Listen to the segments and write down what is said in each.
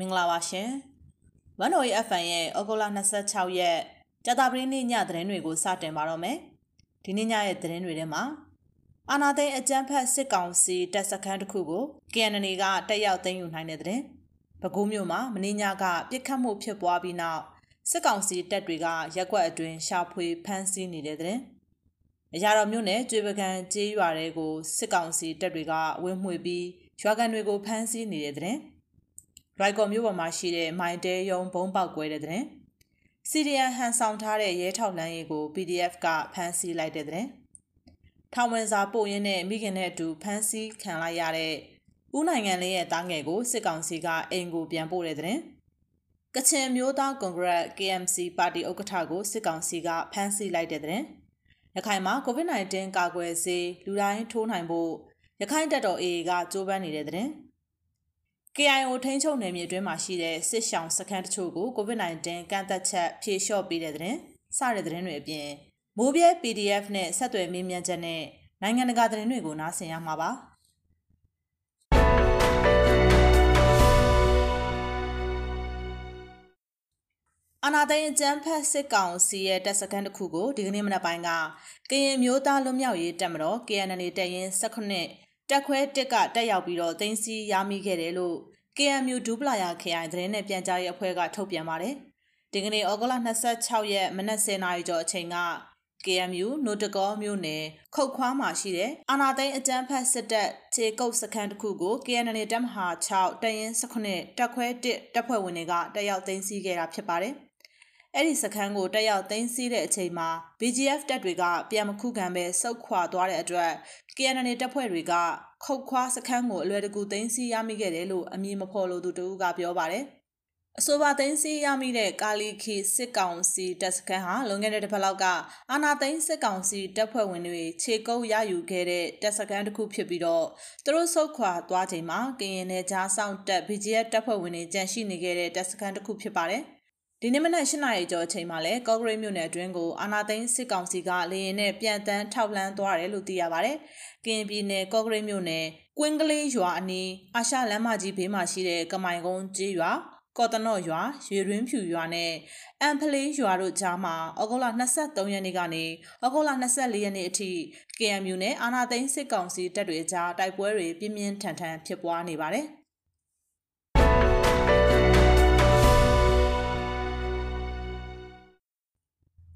မင်္ဂလာပါရှင်။ One Way FM ရဲ့ဩဂုတ်လ26ရက်ကြာသပတေးနေ့ညသတင်းတွေကိုစတင်ပါတော့မယ်။ဒီနေ့ညရဲ့သတင်းတွေထဲမှာအာနာသိန်းအကြမ်းဖက်စစ်ကောင်စီတပ်စခန်းတစ်ခုကို KNN ကတက်ရောက်သိမ်းယူနိုင်တဲ့သတင်း။ပဲခူးမြို့မှာမင်းညကပြစ်ခတ်မှုဖြစ်ပွားပြီးနောက်စစ်ကောင်စီတပ်တွေကရက်ွက်အတွင်းရှာဖွေဖမ်းဆီးနေတဲ့တဲ့အရာတော်မြို့နယ်ကျွေပကံကျေးရွာတွေကိုစစ်ကောင်စီတပ်တွေကဝင်းမှွေပြီးရွာကန်တွေကိုဖမ်းဆီးနေတဲ့တဲ့ ရိုက်ကော်မြို့ပေါ်မှာရှိတဲ့မိုင်တဲယုံဘုံပေါက်ကွဲတဲ့တဲ့စီရီယန်ဟန်ဆောင်ထားတဲ့ရဲထောက်လမ်းရေးကို PDF ကဖမ်းဆီးလိုက်တဲ့တဲ့ထောင်ဝင်စာပို့ရင်းနဲ့မိခင်နဲ့အတူဖမ်းဆီးခံလိုက်ရတဲ့ဦးနိုင်ငံလေးရဲ့တားငယ်ကိုစစ်ကောင်စီကအိမ်ကိုပြန်ပို့တဲ့တဲ့ကချင်မျိုးသားကွန်ဂရက် KMC ပါတီဥက္ကဋ္ဌကိုစစ်ကောင်စီကဖမ်းဆီးလိုက်တဲ့တဲ့ရခိုင်မှာ COVID-19 ကာကွယ်ဆေးလူတိုင်းထိုးနိုင်ဖို့ရခိုင်တပ်တော် AA ကကြိုးပမ်းနေတဲ့တဲ့ KIO ထိန်းချုပ်နယ်မြေအတွင်းမှာရှိတဲ့စစ်ရှောင်းစခန်းတချို့ကို COVID-19 ကန့်သက်ချက်ဖြေလျှော့ပေးတဲ့တဲ့စတဲ့တဲ့တွေအပြင်မိုးပြဲ PDF နဲ့ဆက်သွယ်မေးမြန်းချက်နဲ့နိုင်ငံတကာသတင်းတွေကိုနားဆင်ရမှာပါ။အာနာသိန်းအကျန်းဖက်စစ်ကောင်စီရဲ့တပ်စခန်းတစ်ခုကိုဒီကနေ့မနက်ပိုင်းကကရင်မျိုးသားလွတ်မြောက်ရေးတပ်မတော် KNN တပ်ရင်း18 တက်ခွဲတစ်ကတက်ရောက်ပြီးတော့တင်းစီရမိခဲ့တယ်လို့ KMU ဒူပလာယာခရိုင်သတင်းနဲ့ပြန်ကြားရေးအဖွဲ့ကထုတ်ပြန်ပါတယ်။ဒီကနေ့ဩဂုတ်လ26ရက်မနက်10:00နာရီကျော်အချိန်က KMU နိုတကောမြို့နယ်ခုတ်ခွားမှာရှိတဲ့အာနာသိန်းအကြမ်းဖက်စစ်တပ်ခြေကုပ်စခန်းတစ်ခုကို KNN တပ်မဟာ6တရင်19တက်ခွဲ1တပ်ဖွဲ့ဝင်တွေကတက်ရောက်သိမ်းဆည်းခဲ့တာဖြစ်ပါတယ်။ အဲ့ဒီစခန်းကိုတက်ရောက်သိမ်းဆည်းတဲ့အချိန်မှာ BGF တပ်တွေကပြန်မခုခံပဲစုတ်ခွာသွားတဲ့အတွက် KNN တပ်ဖွဲ့တွေကခုတ်ခွာစခန်းကိုအလွယ်တကူသိမ်းဆည်းရမိခဲ့တယ်လို့အမည်မဖော်လို့သူတို့ကပြောပါတယ်။အဆိုပါသိန်းစီရမိတဲ့ကာလီခီစစ်ကောင်စီတပ်စခန်းဟာလွန်ခဲ့တဲ့တစ်ပတ်လောက်ကအာနာသိန်းစစ်ကောင်စီတပ်ဖွဲ့ဝင်တွေခြေကုပ်ရယူခဲ့တဲ့တပ်စခန်းတစ်ခုဖြစ်ပြီးတော့သူတို့ဆုတ်ခွာသွားချိန်မှာကရင်နယ်ကြားဆောင်တပ် BGF တပ်ဖွဲ့ဝင်တွေကြန့်ရှိနေခဲ့တဲ့တပ်စခန်းတစ်ခုဖြစ်ပါတယ်။ ဒီနေ့မနက်၈နာရီကျော်အချိန်မှာလဲကော့ဂရိတ်မြို့နယ်အတွင်းကိုအာနာသိန်းစစ်ကောင်စီကလေရင်နဲ့ပြန်တန်းထောက်လှမ်းသွားတယ်လို့သိရပါဗျ။ကရင်ပြည်နယ်ကော့ဂရိတ်မြို့နယ်ကွင်းကလေးရွာအနီးအာရှလမ်းမကြီးဘေးမှာရှိတဲ့ကမိုင်ကုန်းကျေးရွာကော်တနော့ရွာရွေရင်းဖြူရွာနဲ့အမ်ဖလေးရွာတို့ကြားမှာဩဂုတ်လ23ရက်နေ့ကနေဩဂုတ်လ24ရက်နေ့အထိ KMU နဲ့အာနာသိန်းစစ်ကောင်စီတပ်တွေကြားတိုက်ပွဲတွေပြင်းပြင်းထန်ထန်ဖြစ်ပွားနေပါတယ်။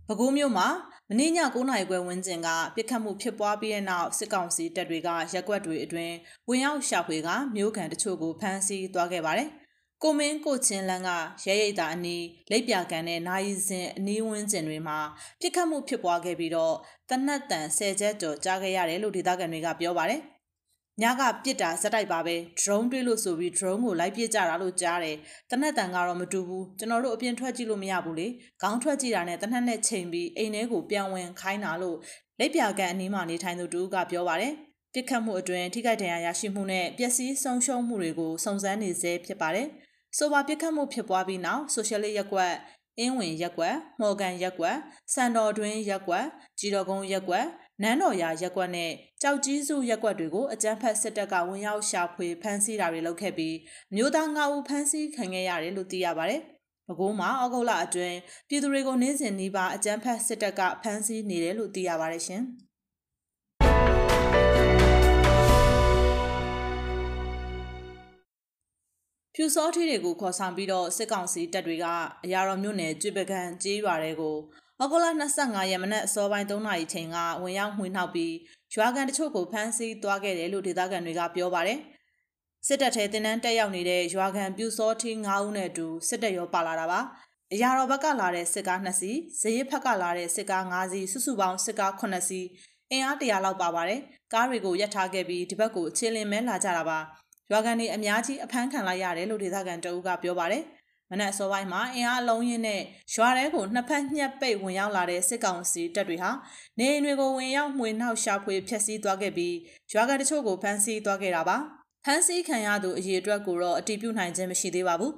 ပဲခူးမြို့မှာမနေ့ည9နာရီခွဲဝန်းကျင်ကပြစ်ခတ်မှုဖြစ်ပွားပြီးတဲ့နောက်စစ်ကောင်စီတပ်တွေကရက်ွက်တွေအတွင်းဝင်ရောက်ရှာဖွေကမြို့ခံတချို့ကိုဖမ်းဆီးသွားခဲ့ပါတယ်။ကိုမင်းကိုချင်းလန်းကရဲရိတ်တာအနီးလက်ပြကန်တဲ့နာယီစဉ်အနီးဝန်းကျင်တွေမှာပြစ်ခတ်မှုဖြစ်ပွားခဲ့ပြီးတော့တနတ်တန်၁၀ချက်ကျော်ကြားခဲ့ရတယ်လို့ဒေသခံတွေကပြောပါတယ်။ ညကပြစ်တာဇက်တိုက်ပါပဲ drone တွေးလို့ဆိုပြီး drone ကိုလိုက်ပစ်ကြတာလို့ကြားတယ်တနက်တန်ကတော့မတူဘူးကျွန်တော်တို့အပြင်ထွက်ကြည့်လို့မရဘူးလေခေါင်းထွက်ကြည့်တာနဲ့တနက်နဲ့ချိန်ပြီးအိမ်ထဲကိုပြန်ဝင်ခိုင်းတာလို့လက်ပြကန်အနီးမှာနေထိုင်သူတူကပြောပါတယ်ပြစ်ခတ်မှုအတွင်းထိခိုက်ဒဏ်ရာရရှိမှုနဲ့ပျက်စီးဆုံးရှုံးမှုတွေကိုစုံစမ်းနေဆဲဖြစ်ပါတယ်ဆိုပါပြစ်ခတ်မှုဖြစ်ပွားပြီးနောက်ဆိုရှယ်လစ်ရက်ကွက် အင်းဝင်ရက်ကွက်မော်ကန်ရက်ကွက်စံတော်တွင်းရက်ကွက်ကြီးတော်ကုန်းရက်ကွက်နန်းတော်ရာရက်ကွက်နဲ့ကြောက်ကြီးစုရက်ကွက်တွေကိုအကြမ်းဖက်စစ်တပ်ကဝင်ရောက်ရှာဖွေဖမ်းဆီးတာတွေလုပ်ခဲ့ပြီးမျိုးသား၅ဦးဖမ်းဆီးခံခဲ့ရတယ်လို့သိရပါတယ်။ပဲခူးမှာဩဂုတ်လအတွင်းပြည်သူတွေကိုနေ့စဉ်နှီးပါအကြမ်းဖက်စစ်တပ်ကဖမ်းဆီးနေတယ်လို့သိရပါတယ်ရှင်။ ဖြူစောထီးတွေကိုခေါ်ဆောင်ပြီးတော့စစ်ကောင်စီတပ်တွေကအရာတော်မြို့နယ်ကျွပကံကျေးရွာတွေကိုဩဂုတ်လ25ရက်မနက်အစောပိုင်း3နာရီချိန်ကဝင်ရောက်မှွေနှောက်ပြီးရွာကန်တချို့ကိုဖမ်းဆီးသွားခဲ့တယ်လို့ဒေသခံတွေကပြောပါတယ်။စစ်တပ်ထဲတင်နန်းတက်ရောက်နေတဲ့ရွာကန်ပြူစောထီး9ဦးနဲ့အတူစစ်တပ်ရောပါလာတာပါ။အရာတော်ဘက်ကလာတဲ့စစ်ကား2စီး၊ဇရစ်ဖက်ကလာတဲ့စစ်ကား5စီးစုစုပေါင်းစစ်ကား9စီးအင်အား100လောက်ပါပါတယ်။ကားတွေကိုရပ်ထားခဲ့ပြီးဒီဘက်ကိုချင်းလင်းမဲလာကြတာပါ။ ရွာကန်တွေအများကြီးအဖမ်းခံလိုက်ရတယ်လို့ဒေသခံတအုပ်ကပြောပါတယ်။မနက်အစောပိုင်းမှာအင်အားအလုံးရင်းနဲ့ရွာထဲကိုနှစ်ဖက်ညှက်ပိတ်ဝင်ရောက်လာတဲ့စစ်ကောင်စီတပ်တွေဟာနေအိမ်တွေကိုဝင်ရောက်မှွေနှောက်ရှာဖွေဖျက်ဆီးသွားခဲ့ပြီးရွာကန်တချို့ကိုဖမ်းဆီးသွားခဲ့တာပါဖမ်းဆီးခံရသူအရေအတွက်ကိုတော့အတိပြုနိုင်ခြင်းမရှိသေးပါဘူး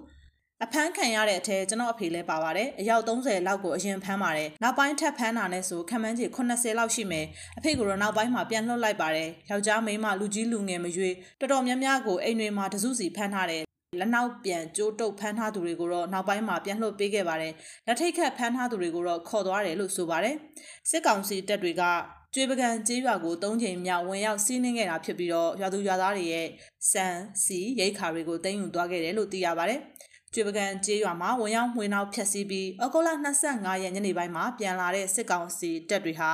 အဖမ်းခံရတဲ့အထက်ကျွန်တော်အဖေလဲပါပါတယ်အယောက်30လောက်ကိုအရင်ဖမ်းပါတယ်နောက်ပိုင်းထပ်ဖမ်းတာနဲ့ဆိုခံမှန်းကြီး80လောက်ရှိမယ်အဖေကတော့နောက်ပိုင်းမှာပြန်လွှတ်လိုက်ပါတယ်ယောက်ျားမိန်းမလူကြီးလူငယ်မရွေးတော်တော်များများကိုအိမ်တွေမှာတစုစီဖမ်းထားတယ်လက်နောက်ပြန်ကျိုးတုပ်ဖမ်းထားသူတွေကိုတော့နောက်ပိုင်းမှာပြန်လွှတ်ပေးခဲ့ပါတယ်လက်ထိတ်ခတ်ဖမ်းထားသူတွေကိုတော့ခေါ်သွားတယ်လို့ဆိုပါတယ်စစ်ကောင်စီတပ်တွေကကျွေးပကံကျေးရွာကို၃ချိန်မြောက်ဝင်ရောက်စီးနှင်းခဲ့တာဖြစ်ပြီးတော့ရွာသူရွာသားတွေရဲ့စံစီရိတ်ခါတွေကိုတင်ယူသွားခဲ့တယ်လို့သိရပါတယ် ကျွေပကံကျေးရွာမှာဝင်ရောက်မှွေနောက်ဖျက်ဆီးပြီးဩဂုတ်လ25ရက်ညနေပိုင်းမှာပြန်လာတဲ့စစ်ကောင်စီတပ်တွေဟာ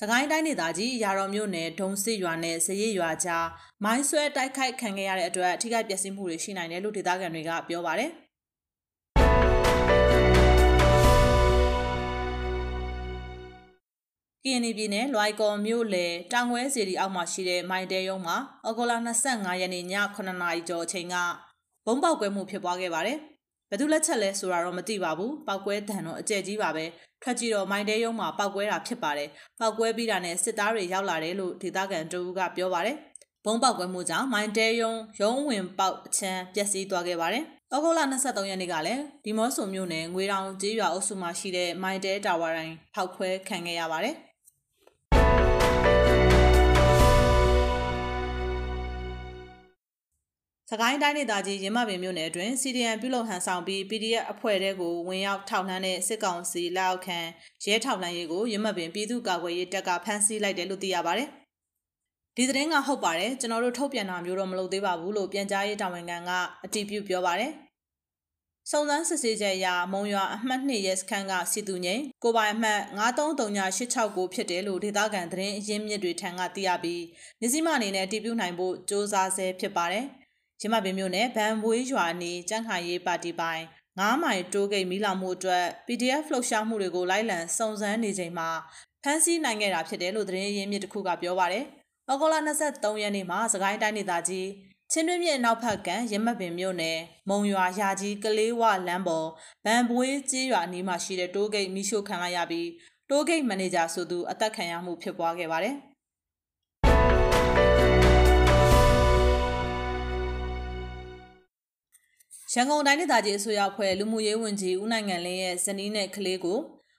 စကိုင်းတိုင်းဒေသကြီးရာတော်မြို့နယ်ဒုံစစ်ရွာနဲ့စရိပ်ရွာကြားမိုင်းဆွဲတိုက်ခိုက်ခံခဲ့ရတဲ့အတွက်ထိခိုက်ပျက်စီးမှုတွေရှိနိုင်တယ်လို့ဒေသခံတွေကပြောပါတယ်။ကင်းနီပြည်နယ်လွိုင်ကော်မြို့လေတောင်ဝဲစီရီအောက်မှာရှိတဲ့မိုင်တဲရုံးမှာဩဂုတ်လ25ရက်နေ့ည9:00နာရီကျော်အချိန်ကဘုံပေါက်ကွဲမှုဖြစ်ပွားခဲ့ပါတယ် ဘသူလက်ချက်လဲဆိုတာတော့မသိပါဘူးပောက်ကွဲတန်တော့အကျယ်ကြီးပါပဲထွက်ကြည့်တော့မိုင်းတဲရုံမှာပောက်ကွဲတာဖြစ်ပါတယ်ပောက်ကွဲပြီးတာနဲ့စစ်သားတွေရောက်လာတယ်လို့ဒေသခံတူကပြောပါတယ်ဘုံပေါက်ကွဲမှုကြောင့်မိုင်းတဲရုံရုံးဝင်ပေါက်အချမ်းပျက်စီးသွားခဲ့ပါတယ်ဩဂုတ်လ23ရက်နေ့ကလည်းဒီမော့ဆိုမြို့နယ်ငွေတောင်ကျေးရွာအုပ်စုမှာရှိတဲ့မိုင်းတဲတာဝါတိုင်းဖောက်ခွဲခံခဲ့ရပါတယ် စကိုင်းတိုင်းဒေသကြီးရင်းမပင်မြို့နယ်အတွင်း CDN ပြုလုပ်ဟန်ဆောင်ပြီး PDF အဖွဲ့တဲကိုဝင်ရောက်ထောက်လှမ်းတဲ့စစ်ကောင်စီလက်အောက်ခံရဲထောက်လှမ်းရေးကိုရင်းမပင်ပြည်သူ့ကာကွယ်ရေးတပ်ကဖမ်းဆီးလိုက်တယ်လို့သိရပါတယ်။ဒီသတင်းကဟုတ်ပါတယ်ကျွန်တော်တို့ထုတ်ပြန်တာမျိုးတော့မလုပ်သေးပါဘူးလို့ပြန်ကြားရေးတာဝန်ခံကအတည်ပြုပြောပါတယ်။စုံစမ်းစစ်ဆေးချက်အရမုံရွာအမှတ်2ရဲစခန်းကစီတူငိန်ကိုပိုင်အမှတ်933986ကိုဖြစ်တယ်လို့ဒေသခံသတင်းအရင်းမြစ်တွေထံကသိရပြီးမြစည်းမအနေနဲ့တည်ပြုနိုင်ဖို့စ조사ဆဲဖြစ်ပါတယ်။ ရမပင်မြို့နယ်ဗန်ဘွေးရွာနေကြန့်ခိုင်ရေးပါတီပိုင်း9မိုင်တိုးဂိတ်မီလာမှုအတွက် PDF လှုပ်ရှားမှုတွေကိုလိုက်လံစုံစမ်းနေချိန်မှာဖမ်းဆီးနိုင်ခဲ့တာဖြစ်တယ်လို့သတင်းရင်းမြစ်တစ်ခုကပြောပါတယ်။ဩဂုတ်လ23ရက်နေ့မှာစကိုင်းတိုင်းဒေသကြီးချင်းတွင်းမြစ်နောက်ဖက်ကရမပင်မြို့နယ်မုံရွာရာကြီးကလေးဝလမ်းပေါ်ဗန်ဘွေးကျေးရွာအနီးမှာရှိတဲ့တိုးဂိတ်မီရှို့ခံလိုက်ရပြီးတိုးဂိတ်မန်နေဂျာဆိုသူအသက်ခံရမှုဖြစ်ပွားခဲ့ပါတယ်။ ရန်ကုန်တိုင်းဒေသကြီးအစိုးရအဖွဲ့လူမှုရေးဝန်ကြီးဦးနိုင်ငံလင်းရဲ့ဇနီးနဲ့ကလေးကို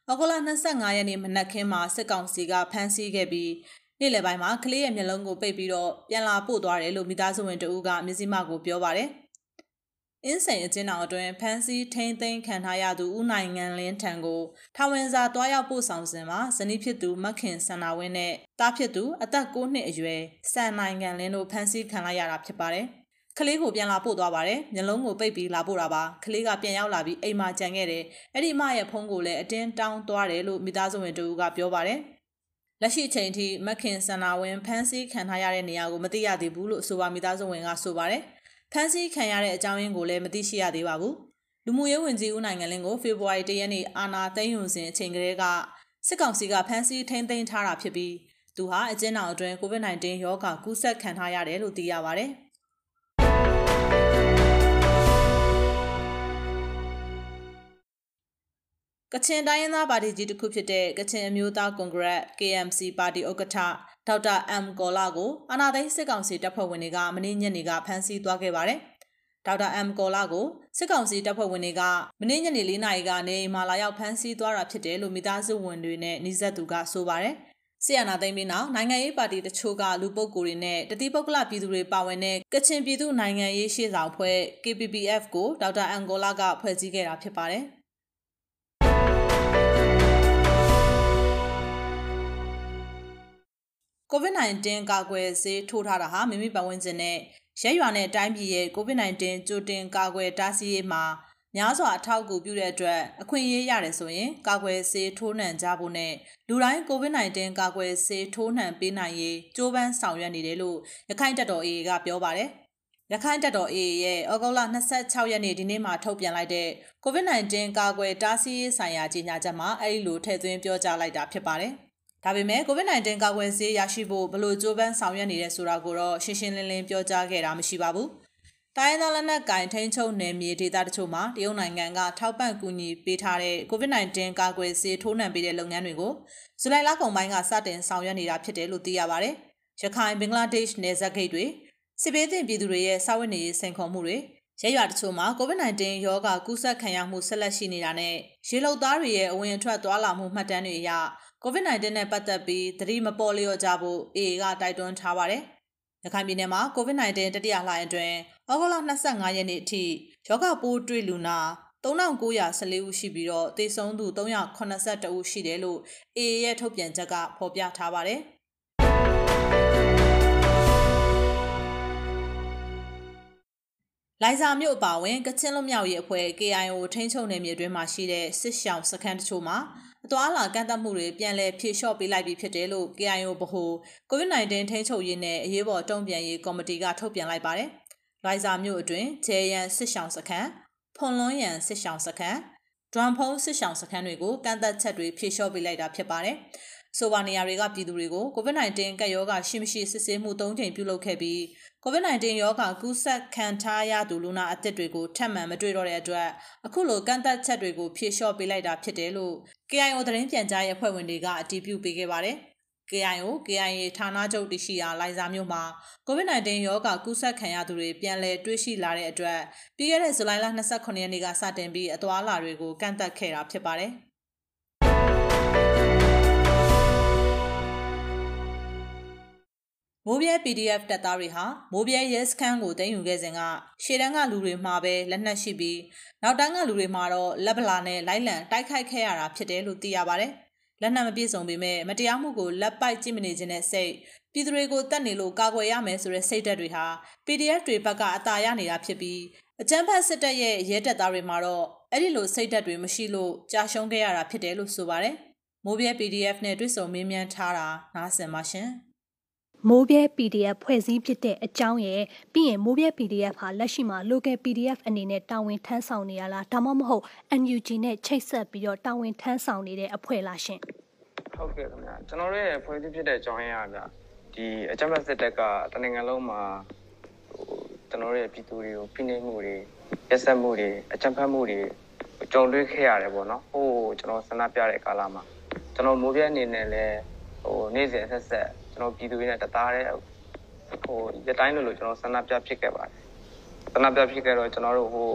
ဩဂုတ်လ25ရက်နေ့မနက်ခင်းမှာစစ်ကောင်စီကဖမ်းဆီးခဲ့ပြီးနေ့လယ်ပိုင်းမှာကလေးရဲ့မျက်လုံးကိုပိတ်ပြီးတော့ပြန်လာပို့သွားတယ်လို့မိသားစုဝင်တဦးကမျက်စိမှကိုပြောပါတယ်။အင်းစိန်အကျဉ်းတော်အတွင်းဖမ်းဆီးထိန်းသိမ်းခံထားရသူဦးနိုင်ငံလင်းထံကိုထာဝန်စာတွားရောက်ပို့ဆောင်စဉ်မှာဇနီးဖြစ်သူမခင်စန္နာဝင်းနဲ့တားဖြစ်သူအသက်9နှစ်အရွယ်စံနိုင်ငံလင်းတို့ဖမ်းဆီးခံလိုက်ရတာဖြစ်ပါတယ်။ ကလေးကိုပြန်လာပို့သွားပါတယ်မျက်လုံးကိုပိတ်ပြီးလာပို့တာပါကလေးကပြန်ရောက်လာပြီးအိမ်မှာကြံခဲ့တယ်အဲ့ဒီအမရဲ့ဖုန်းကိုလည်းအတင်းတောင်းသွားတယ်လို့မိသားစုဝင်တူကပြောပါတယ်လက်ရှိအချိန်ထိမခင်စန္နာဝင်းဖမ်းဆီးခံထားရတဲ့နေရာကိုမသိရသေးဘူးလို့အဆိုပါမိသားစုဝင်ကဆိုပါတယ်ဖမ်းဆီးခံရတဲ့အကြောင်းရင်းကိုလည်းမသိရှိရသေးပါဘူးလူမှုရေးဝန်ကြီးဦးနိုင်ငံလင်းကိုဖေဖော်ဝါရီ၁ရက်နေ့အာဏာသိမ်းယူစဉ်အချိန်ကလေးကစစ်ကောင်စီကဖမ်းဆီးထိန်းသိမ်းထားတာဖြစ်ပြီးသူဟာအကျဉ်းထောင်အတွင်း COVID-19 ရောဂါကူးစက်ခံထားရတယ်လို့သိရပါတ ကချင်တိုင်းရင်းသားပါတီကြီးတစ်ခုဖြစ်တဲ့ကချင်အမျိုးသားကွန်ဂရက် KMC ပါတီဥက္ကဋ္ဌဒေါက်တာအမ်ကောလာကိုအာဏာသိမ်းစစ်ကောင်စီတပ်ဖွဲ့ဝင်တွေကမနေ့ညနေကဖမ်းဆီးသွားခဲ့ပါတယ်။ဒေါက်တာအမ်ကောလာကိုစစ်ကောင်စီတပ်ဖွဲ့ဝင်တွေကမနေ့ညနေ၄နာရီကနေမာလာရောက်ဖမ်းဆီးသွားတာဖြစ်တယ်လို့မိသားစုဝင်တွေနဲ့နှိစက်သူကဆိုပါတယ်။ဆီယနာသိမ်းပြီးနောက်နိုင်ငံရေးပါတီတချို့ကလူပုဂ္ဂိုလ်တွေနဲ့တတိပုဂ္ဂလပြည်သူတွေပါဝင်တဲ့ကချင်ပြည်သူနိုင်ငံရေးရှေ့ဆောင်ဖွဲ့ KPPF ကိုဒေါက်တာအန်ဂိုလာကဖွဲ့စည်းခဲ့တာဖြစ်ပါတယ်။ COVID-19 ကာကွယ်ဆေးထိုးထားတာဟာမိမိပတ်ဝန်းကျင်နဲ့ရက်ရွာနဲ့တိုင်းပြည်ရဲ့ COVID-19 ကြိုတင်ကာကွယ်တားဆီးရေးမှာများစွာအထောက်အကူပြုတဲ့အတွက်အခွင့်အရေးရတယ်ဆိုရင်ကာကွယ်ဆေးထိုးနှံကြဖို့နဲ့လူတိုင်း COVID-19 ကာကွယ်ဆေးထိုးနှံပေးနိုင်ရေးကြိုးပမ်းဆောင်ရွက်နေတယ်လို့ရခိုင်တပ်တော် AA ကပြောပါတယ်ရခိုင်တပ်တော် AA ရဲ့ဩဂုတ်လ26ရက်နေ့ဒီနေ့မှာထုတ်ပြန်လိုက်တဲ့ COVID-19 ကာကွယ်တားဆီးရေးဆိုင်ရာကြေညာချက်မှာအဲဒီလိုထည့်သွင်းပြောကြားလိုက်တာဖြစ်ပါတယ်။ ဒါပေမဲ့ COVID-19 ကာကွယ်ဆေးရရှိဖို့ဘလို့ကြိုးပမ်းဆောင်ရွက်နေတဲ့ဆိုတာကိုတော့ရှင်းရှင်းလင်းလင်းပြောကြားခဲ့တာမရှိပါဘူး။တိုင်းဒေသလက်နက်ကင်ထိန်းချုပ်နယ်မြေဒေသတချို့မှာတရုတ်နိုင်ငံကထောက်ပံ့ကူညီပေးထားတဲ့ COVID-19 ကာကွယ်ဆေးထိုးနှံပေးတဲ့လုပ်ငန်းတွေကိုဇူလိုင်လကုန်ပိုင်းကစတင်ဆောင်ရွက်နေတာဖြစ်တယ်လို့သိရပါတယ်။ရခိုင်ဘင်္ဂလားဒေ့ရှ်နယ်စပ်ဂိတ်တွေစစ်ပေးတင်ပြည်သူတွေရဲ့စာဝတ်နေရေးစိန်ခေါ်မှုတွေရဲရွာတချို့မှာ COVID-19 ရောဂါကူးစက်ခံရမှုဆက်လက်ရှိနေတာနဲ့ရေလုံသားတွေရဲ့အဝင်အထွက်သွားလာမှုမှတ်တမ်းတွေအရ COVID-19 နဲ့ပတ်သက်ပြီးသတိမပေါ်လျော့ကြဖို့ AA ကတိုက်တွန်းထားပါတယ်။ရခိုင်ပြည်နယ်မှာ COVID-19 တတိယလှိုင်းအတွင်းဩဂုတ်လ25ရက်နေ့အထိယောဂပိုးတွေ့လူနာ3914ဦးရှိပြီးတော့သေဆုံးသူ382ဦးရှိတယ်လို့ AA ရဲ့ထုတ်ပြန်ချက်ကဖော်ပြထားပါတယ်။လိုင်ဇာမြို့အပါဝင်ကချင်လွတ်မြောက်ရေးအဖွဲ့ KIO ထိန်းချုပ်နယ်မြေတွင်းမှာရှိတဲ့စစ်ရှောင်းစခန်းတချို့မှာ အသွာအလာကန့်သတ်မှုတွေပြန်လည်ဖြေလျှော့ပေးလိုက်ပြီဖြစ်တယ်လို့ KIO ဗဟို COVID-19 ထိန်းချုပ်ရေးနဲ့အရေးပေါ်တုံ့ပြန်ရေးကော်မတီကထုတ်ပြန်လိုက်ပါတယ်။လိုင်ဇာမြို့အတွင်းဂျေယန်စစ်ရှောင်းစခန်းဖွန်လွန်းရန်စစ်ရှောင်းစခန်းဒွမ်ဖုံးစစ်ရှောင်းစခန်းတွေကိုကန့်သက်ချက်တွေဖြေလျှော့ပေးလိုက်တာဖြစ်ပါတယ်။ဆိုပါနေရာတွေကပြည်သူတွေကို COVID-19 ကပ်ရောဂါရှိမရှိစစ်ဆေးမှု၃ချိန်ပြုလုပ်ခဲ့ပြီး COVID-19 ရောဂါကူးစက်ခံထားရသူလူနာအသစ်တွေကိုထပ်မံမတွေ့တော့တဲ့အတွက်အခုလိုကန့်သက်ချက်တွေကိုဖြေလျှော့ပေးလိုက်တာဖြစ်တယ်လို့ KIO သတင်းပြန်ကြားရေးအဖွဲ့ဝင်တွေကအတည်ပြုပေးခဲ့ပါတယ်။ KIO KIA ဌာနချုပ်တရှိရာလိုင်ဇာမြို့မှာ COVID-19 ရောဂါကူးစက်ခံရသူတွေပြန်လည်တွေ့ရှိလာတဲ့အတွက်ပြီးခဲ့တဲ့ဇူလိုင်လ29ရက်နေ့ကစတင်ပြီးအသွာအလာတွေကိုကန့်သတ်ခဲ့တာဖြစ်ပါတယ်။ မိုးပြဲ PDF တပ်သားတွေဟာမိုးပြဲရဲစခန်းကိုတင်ယူခဲ့စဉ်ကရှေ့တန်းကလူတွေမှာပဲလက်နက်ရှိပြီးနောက်တန်းကလူတွေမှာတော့လက်ဗလာနဲ့လိုက်လံတိုက်ခိုက်ခဲ့ရတာဖြစ်တယ်လို့သိရပါဗျ။လက်နက်မပြည့်စုံပေမဲ့မတရားမှုကိုလက်ပိုက်ကြည့်မနေခြင်းနဲ့စိတ်ပြည်သူတွေကိုတတ်နေလို့ကာကွယ်ရမယ်ဆိုတဲ့စိတ်ဓာတ်တွေဟာ PDF တွေဘက်ကအသာရနေတာဖြစ်ပြီးအကြမ်းဖက်စစ်တပ်ရဲ့ရဲတပ်သားတွေမှာတော့အဲ့ဒီလိုစိတ်ဓာတ်တွေမရှိလို့ကြာရှုံးခဲ့ရတာဖြစ်တယ်လို့ဆိုပါတယ်။မိုးပြဲ PDF နဲ့တွေ့ဆုံမေးမြန်းထားတာနားဆင်ပါရှင်။ မိုးပြဲ PDF ဖွဲ့စည်းဖြစ်တဲ့အကြောင်းရဲ့ပြီးရင်မိုးပြဲ PDF ဟာလက်ရှိမှာ local PDF အနေနဲ့တာဝန်ထမ်းဆောင်နေရလားဒါမှမဟုတ် NUG နဲ့ချိတ်ဆက်ပြီးတော့တာဝန်ထမ်းဆောင်နေတဲ့အဖွဲ့လားရှင်ဟုတ်ကဲ့ခင်ဗျာကျွန်တော်တို့ရဲ့ဖွဲ့စည်းဖြစ်တဲ့အကြောင်းရင်းကဗျာဒီအကြမ်းဖက်စစ်တပ်ကတနင်္ဂနွေလုံးမှာဟိုကျွန်တော်တို့ရဲ့ပြည်သူတွေကိုဖိနှိပ်မှုတွေရက်စက်မှုတွေအကြမ်းဖက်မှုတွေကြုံတွေ့ခဲ့ရတယ်ပေါ့နော်ဟိုကျွန်တော်ဆန္ဒပြတဲ့ကာလမှာကျွန်တော်မိုးပြဲအနေနဲ့လည်းဟိုနေ့စဉ်ဆက်ဆက် ကျွန်တော်ပြည်သူတွေနဲ့တသားတဲ့ဟိုရတိုင်းလို့လို့ကျွန်တော်ဆန္ဒပြဖြစ်ခဲ့ပါတယ်ဆန္ဒပြဖြစ်ခဲ့တော့ကျွန်တော်တို့ဟို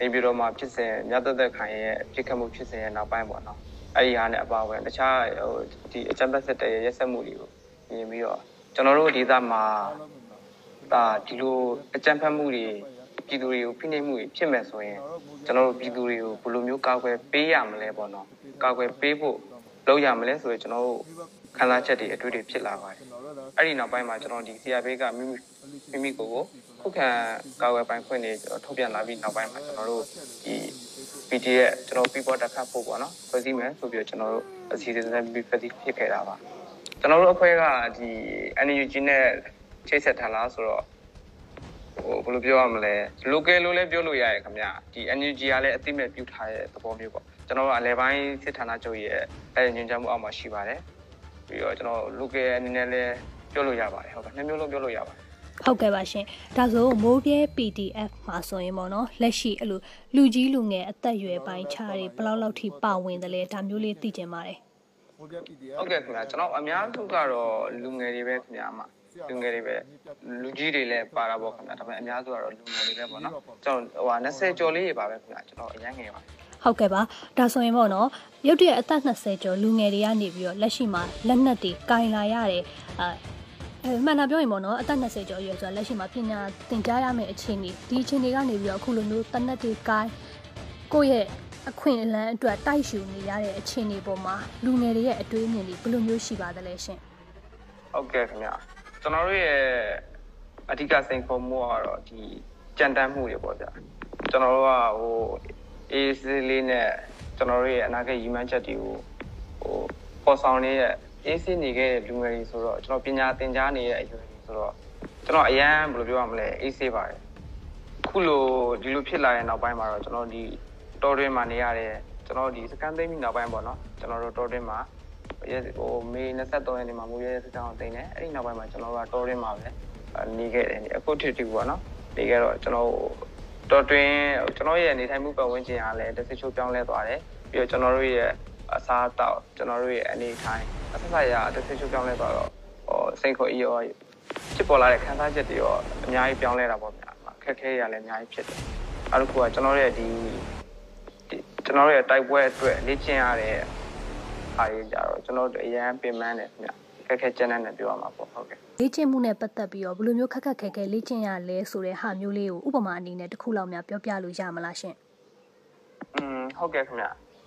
နေပြည်တော်မှာဖြစ်စဉ်မြတ်သက်သက်ခိုင်ရဲ့ဖြစ်ခဲ့မှုဖြစ်စဉ်ရဲ့နောက်ပိုင်းပေါ့နော်အဲ့ဒီဟာနဲ့အပါဝင်တခြားဟိုဒီအကြမ်းဖက်စစ်တဲ့ရက်စက်မှုတွေကိုမြင်ပြီးတော့ကျွန်တော်တို့ဒေသမှာဒါဒီလိုအကြမ်းဖက်မှုတွေပြည်သူတွေကိုဖိနှိပ်မှုတွေဖြစ်မဲ့ဆိုရင်ကျွန်တော်တို့ပြည်သူတွေကိုဘယ်လိုမျိုးကာကွယ်ပေးရမလဲပေါ့နော်ကာကွယ်ပေးဖို့လုပ်ရမလဲဆိုရင်ကျွန်တော်တို့ ခံစားချက်တွေအတွေ့အကြုံဖြစ်လာပါတယ်အဲ့ဒီနောက်ပိုင်းမှာကျွန်တော်ဒီ CRB ကမိမိမိမိကိုယ်ကိုခုခံကာကွယ်ပိုင်ခွင့်တွေကျွန်တော်ထုတ်ပြန်လာပြီးနောက်ပိုင်းမှာကျွန်တော်တို့ဒီ PT ရဲ့ကျွန်တော် people တက်ခတ်ဖို့ပေါ့နော်ဖွဲ့စည်းမယ်ဆိုပြီးတော့ကျွန်တော်တို့အစီအစဉ်နဲ့ပြီးဖွဲ့စည်းဖြစ်ခဲ့တာပါကျွန်တော်တို့အဖွဲ့ကဒီ NUG နဲ့ချိတ်ဆက်ထားလားဆိုတော့ဟိုဘယ်လိုပြောရမလဲ local လို့လည်းပြောလို့ရတယ်ခင်ဗျဒီ NUG ကလည်းအသိမဲ့ပြုထားတဲ့သဘောမျိုးပေါ့ကျွန်တော်တို့အလဲပိုင်းစစ်ဌာနချုပ်ရဲ့အဲညွှန်ကြားမှုအောက်မှာရှိပါတယ် ပြီးတော့ကျွန်တော် local အနေနဲ့လည်းပြောလို့ရပါတယ်ဟုတ်ကဲ့နှစ်မျိုးလုံးပြောလို့ရပါတယ်ဟုတ်ကဲ့ပါရှင်ဒါဆိုမိုးပြဲ PDF မှာဆိုရင်ပေါ့နော်လက်ရှိအဲ့လိုလူကြီးလူငယ်အသက်အရွယ်ပိုင်းခြားတွေဘယ်လောက်လောက်ထိပါဝင်တယ်လဲဒါမျိုးလေးသိချင်ပါတယ်မိုးပြဲ PDF ဟုတ်ကဲ့ခင်ဗျာကျွန်တော်အများစုကတော့လူငယ်တွေပဲခင်ဗျာမှာလူငယ်တွေပဲလူကြီးတွေလည်းပါတာပေါ့ခင်ဗျာဒါပေမဲ့အများစုကတော့လူငယ်တွေပဲပေါ့နော်ကျွန်တော်ဟို20ကျော်လေးတွေပါပဲခင်ဗျာကျွန်တော်အရင်ငယ်ပါ ဟုတ်ကဲ့ပါဒါဆိုရင်ပေါ့နော်ရုတ်တရက်အသက်20ကျော်လူငယ်တွေကနေပြီးတော့လက်ရှိမှာလက်နက်တွေကင်လာရတယ်အဲအဲမှန်တာပြောရင်ပေါ့နော်အသက်20ကျော်ရွယ်ဆိုတာလက်ရှိမှာပညာသင်ကြားရမယ့်အခြေအနေဒီအခြေအနေကနေပြီးတော့အခုလိုမျိုးတနက်တွေကိုင်းကိုယ့်ရဲ့အခွင့်အလမ်းအတွက်တိုက်ရှူနေရတဲ့အခြေအနေပေါ်မှာလူငယ်တွေရဲ့အတွေးအမြင်တွေဘယ်လိုမျိုးရှိပါသလဲရှင်ဟုတ်ကဲ့ခင်ဗျကျွန်တော်တို့ရဲ့အဓိကစိန်ခေါ်မှုကတော့ဒီကြံတမ်းမှုတွေပေါ့ဗျာကျွန်တော်တို့ကဟို အေးစေးလေးနဲ့ကျွန်တော်တို့ရဲ့အနာဂတ်ရည်မှန်းချက်တွေကိုဟိုပေါ်ဆောင်နေတဲ့အေးစေးနေခဲ့တဲ့လူငယ်တွေဆိုတော့ကျွန်တော်ပညာသင်ကြားနေတဲ့အရွယ်တွေဆိုတော့ကျွန်တော်အရန်ဘယ်လိုပြောရမလဲအေးစေးပါတယ်ခုလိုဒီလိုဖြစ်လာတဲ့နောက်ပိုင်းမှာတော့ကျွန်တော်ဒီတော်တွင်မှာနေရတယ်ကျွန်တော်ဒီစကန်သိမ်းပြီးနောက်ပိုင်းပေါ့နော်ကျွန်တော်တို့တော်တွင်မှာရဲဟိုမေ23ရက်နေ့မှာမူရဲစကန်ကိုတင်တယ်အဲ့ဒီနောက်ပိုင်းမှာကျွန်တော်ကတော်တွင်မှာပဲနေခဲ့တယ်အခုထိတူပေါ့နော်နေခဲ့တော့ကျွန်တော် တော်တွင်ကျွန်တော်ရဲ့နေထိုင်မှုပတ်ဝန်းကျင်အားလည်းတစ်စစ်ချိုးပြောင်းလဲသွားတယ်ပြီးတော့ကျွန်တော်တို့ရဲ့အစားအသောက်ကျွန်တော်တို့ရဲ့အနေထိုင်အဆက်ဆက်ရတစ်စစ်ချိုးပြောင်းလဲသွားတော့ဟိုစိတ်ခေါ်အေးရောဖြစ်ပေါ်လာတဲ့ခံစားချက်တွေရောအများကြီးပြောင်းလဲတာပေါ့ဗျာခက်ခဲရလည်းအများကြီးဖြစ်တယ်အဲ့ဒါကကျွန်တော်ရဲ့ဒီကျွန်တော်ရဲ့တိုက်ပွဲအတွက်လေ့ကျင့်ရတဲ့အားရကြတော့ကျွန်တော်တို့အရန်ပင်ပန်းတယ်ခင်ဗျ ခက်ခဲကြမ်းတဲ့နဲ့ပြောရမှာပေါ့ဟုတ်ကဲ့လေ့ကျင့်မှုနဲ့ပတ်သက်ပြီးတော့ဘယ်လိုမျိုးခက်ခက်ခဲခဲလေ့ကျင့်ရလဲဆိုတဲ့ဟာမျိုးလေးကိုဥပမာအနေနဲ့တစ်ခုလောက်များပြောပြလို့ရမလားရှင်อืมဟုတ်ကဲ့ခင်ဗျ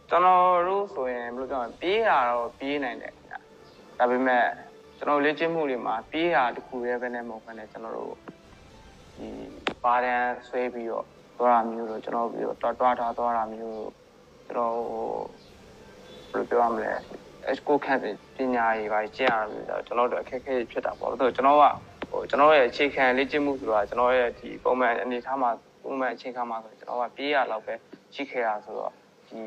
ကျွန်တော်တို့ဆိုရင်ဘယ်လိုပြောမလဲပြေးရတော့ပြေးနိုင်တယ်ခင်ဗျဒါပေမဲ့ကျွန်တော်လေ့ကျင့်မှုတွေမှာပြေးရတခုရဲပဲနဲ့မဟုတ်ဘဲနဲ့ကျွန်တော်တို့ဒီပါဒန်ဆွဲပြီးတော့သွားတာမျိုးတို့ကျွန်တော်ပြီးတော့တွားတွားထားသွားတာမျိုးတို့ကျွန်တော်ဟိုဘယ်လိုပြောရမလဲအစ ကိုခန့်ပညာရေးပါကျင့်ရတာမျိုးဆိုတော့ကျွန်တော်တို့အခက်အခဲဖြစ်တာပေါ့ဆိုတော့ကျွန်တော်ကဟိုကျွန်တော်ရဲ့အခြေခံလေ့ကျင့်မှုဆိုတာကျွန်တော်ရဲ့ဒီပုံမှန်အနေထားမှာပုံမှန်အချိန်ခါမှာဆိုကျွန်တော်ကပြေးရတော့ပဲရှိခဲ့တာဆိုတော့ဒီ